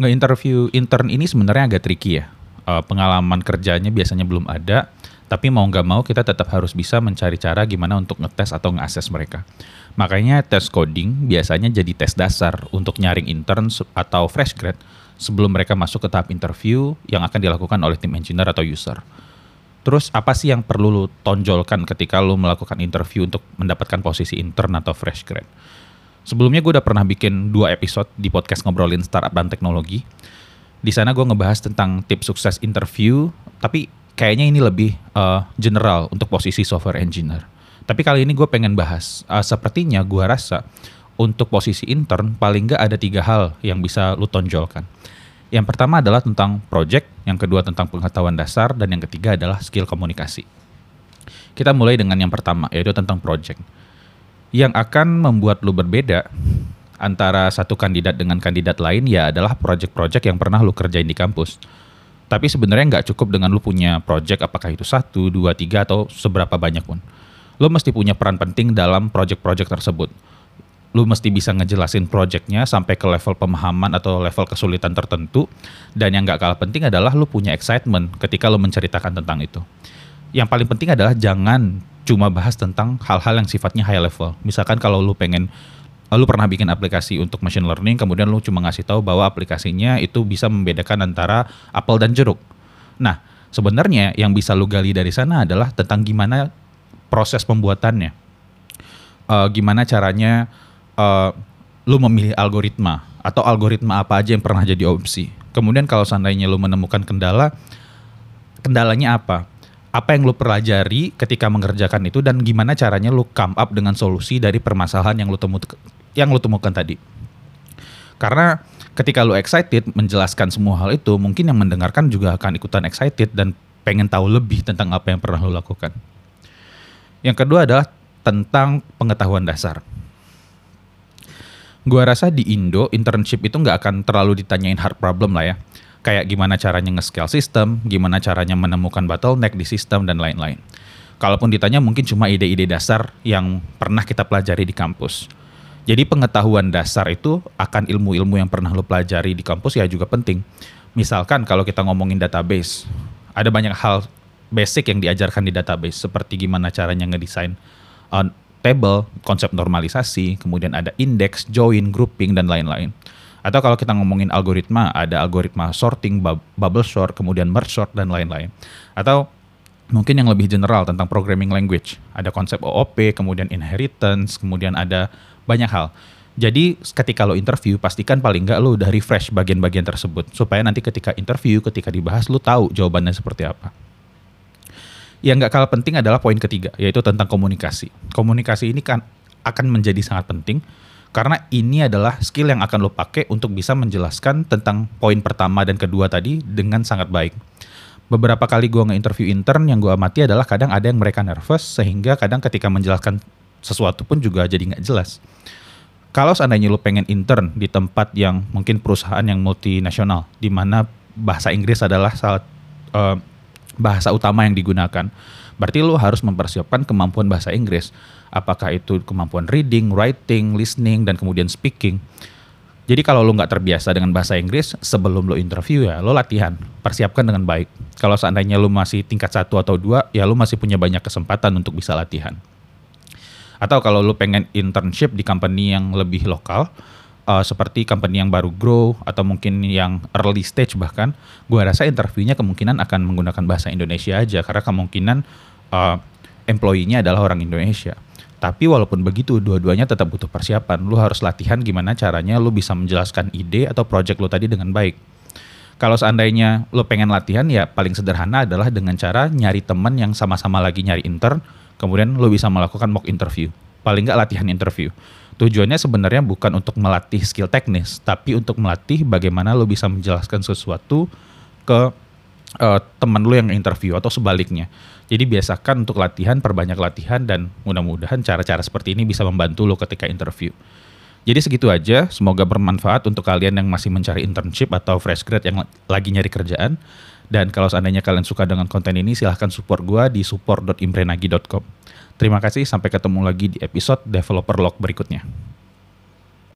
Nge-interview intern ini sebenarnya agak tricky ya. Uh, pengalaman kerjanya biasanya belum ada, tapi mau nggak mau kita tetap harus bisa mencari cara gimana untuk ngetes atau nge mereka. Makanya tes coding biasanya jadi tes dasar untuk nyaring intern atau fresh grad sebelum mereka masuk ke tahap interview yang akan dilakukan oleh tim engineer atau user. Terus apa sih yang perlu lu tonjolkan ketika lu melakukan interview untuk mendapatkan posisi intern atau fresh grad? Sebelumnya gue udah pernah bikin dua episode di podcast ngobrolin startup dan teknologi. Di sana gue ngebahas tentang tips sukses interview, tapi kayaknya ini lebih uh, general untuk posisi software engineer. Tapi kali ini gue pengen bahas, uh, sepertinya gue rasa untuk posisi intern paling nggak ada tiga hal yang bisa lu tonjolkan. Yang pertama adalah tentang project, yang kedua tentang pengetahuan dasar, dan yang ketiga adalah skill komunikasi. Kita mulai dengan yang pertama, yaitu tentang project yang akan membuat lu berbeda antara satu kandidat dengan kandidat lain ya adalah project-project yang pernah lu kerjain di kampus. Tapi sebenarnya nggak cukup dengan lu punya project apakah itu satu, dua, tiga atau seberapa banyak pun. Lu mesti punya peran penting dalam project-project tersebut. Lu mesti bisa ngejelasin projectnya sampai ke level pemahaman atau level kesulitan tertentu. Dan yang nggak kalah penting adalah lu punya excitement ketika lu menceritakan tentang itu. Yang paling penting adalah jangan cuma bahas tentang hal-hal yang sifatnya high level. Misalkan kalau lu pengen lu pernah bikin aplikasi untuk machine learning, kemudian lu cuma ngasih tahu bahwa aplikasinya itu bisa membedakan antara apel dan jeruk. Nah, sebenarnya yang bisa lu gali dari sana adalah tentang gimana proses pembuatannya. Uh, gimana caranya uh, lu memilih algoritma atau algoritma apa aja yang pernah jadi opsi. Kemudian kalau seandainya lu menemukan kendala, kendalanya apa? Apa yang lu pelajari ketika mengerjakan itu dan gimana caranya lu come up dengan solusi dari permasalahan yang lu temu yang lu temukan tadi. Karena ketika lu excited menjelaskan semua hal itu, mungkin yang mendengarkan juga akan ikutan excited dan pengen tahu lebih tentang apa yang pernah lu lakukan. Yang kedua adalah tentang pengetahuan dasar. Gua rasa di Indo internship itu nggak akan terlalu ditanyain hard problem lah ya kayak gimana caranya nge-scale sistem, gimana caranya menemukan bottleneck di sistem dan lain-lain. Kalaupun ditanya mungkin cuma ide-ide dasar yang pernah kita pelajari di kampus. Jadi pengetahuan dasar itu akan ilmu-ilmu yang pernah lo pelajari di kampus ya juga penting. Misalkan kalau kita ngomongin database, ada banyak hal basic yang diajarkan di database seperti gimana caranya ngedesain uh, table, konsep normalisasi, kemudian ada index, join, grouping dan lain-lain. Atau kalau kita ngomongin algoritma, ada algoritma sorting, bubble sort, kemudian merge sort, dan lain-lain. Atau mungkin yang lebih general tentang programming language. Ada konsep OOP, kemudian inheritance, kemudian ada banyak hal. Jadi ketika lo interview, pastikan paling nggak lo udah refresh bagian-bagian tersebut. Supaya nanti ketika interview, ketika dibahas, lo tahu jawabannya seperti apa. Yang nggak kalah penting adalah poin ketiga, yaitu tentang komunikasi. Komunikasi ini kan akan menjadi sangat penting karena ini adalah skill yang akan lo pakai untuk bisa menjelaskan tentang poin pertama dan kedua tadi dengan sangat baik. Beberapa kali gue nge-interview intern yang gue amati adalah kadang ada yang mereka nervous sehingga kadang ketika menjelaskan sesuatu pun juga jadi nggak jelas. Kalau seandainya lo pengen intern di tempat yang mungkin perusahaan yang multinasional, di mana bahasa Inggris adalah salah uh, bahasa utama yang digunakan, berarti lo harus mempersiapkan kemampuan bahasa Inggris apakah itu kemampuan reading, writing, listening, dan kemudian speaking. Jadi kalau lo nggak terbiasa dengan bahasa Inggris, sebelum lo interview ya lo latihan, persiapkan dengan baik. Kalau seandainya lo masih tingkat satu atau dua, ya lo masih punya banyak kesempatan untuk bisa latihan. Atau kalau lo pengen internship di company yang lebih lokal, uh, seperti company yang baru grow atau mungkin yang early stage bahkan, gue rasa interviewnya kemungkinan akan menggunakan bahasa Indonesia aja karena kemungkinan uh, employee-nya adalah orang Indonesia. Tapi walaupun begitu, dua-duanya tetap butuh persiapan. Lu harus latihan gimana caranya lu bisa menjelaskan ide atau project lu tadi dengan baik. Kalau seandainya lu pengen latihan ya paling sederhana adalah dengan cara nyari teman yang sama-sama lagi nyari intern, kemudian lu bisa melakukan mock interview. Paling nggak latihan interview. Tujuannya sebenarnya bukan untuk melatih skill teknis, tapi untuk melatih bagaimana lu bisa menjelaskan sesuatu ke uh, teman lu yang interview atau sebaliknya. Jadi biasakan untuk latihan, perbanyak latihan dan mudah-mudahan cara-cara seperti ini bisa membantu lo ketika interview. Jadi segitu aja, semoga bermanfaat untuk kalian yang masih mencari internship atau fresh grad yang lagi nyari kerjaan. Dan kalau seandainya kalian suka dengan konten ini, silahkan support gue di support.imprenagi.com. Terima kasih, sampai ketemu lagi di episode Developer Log berikutnya.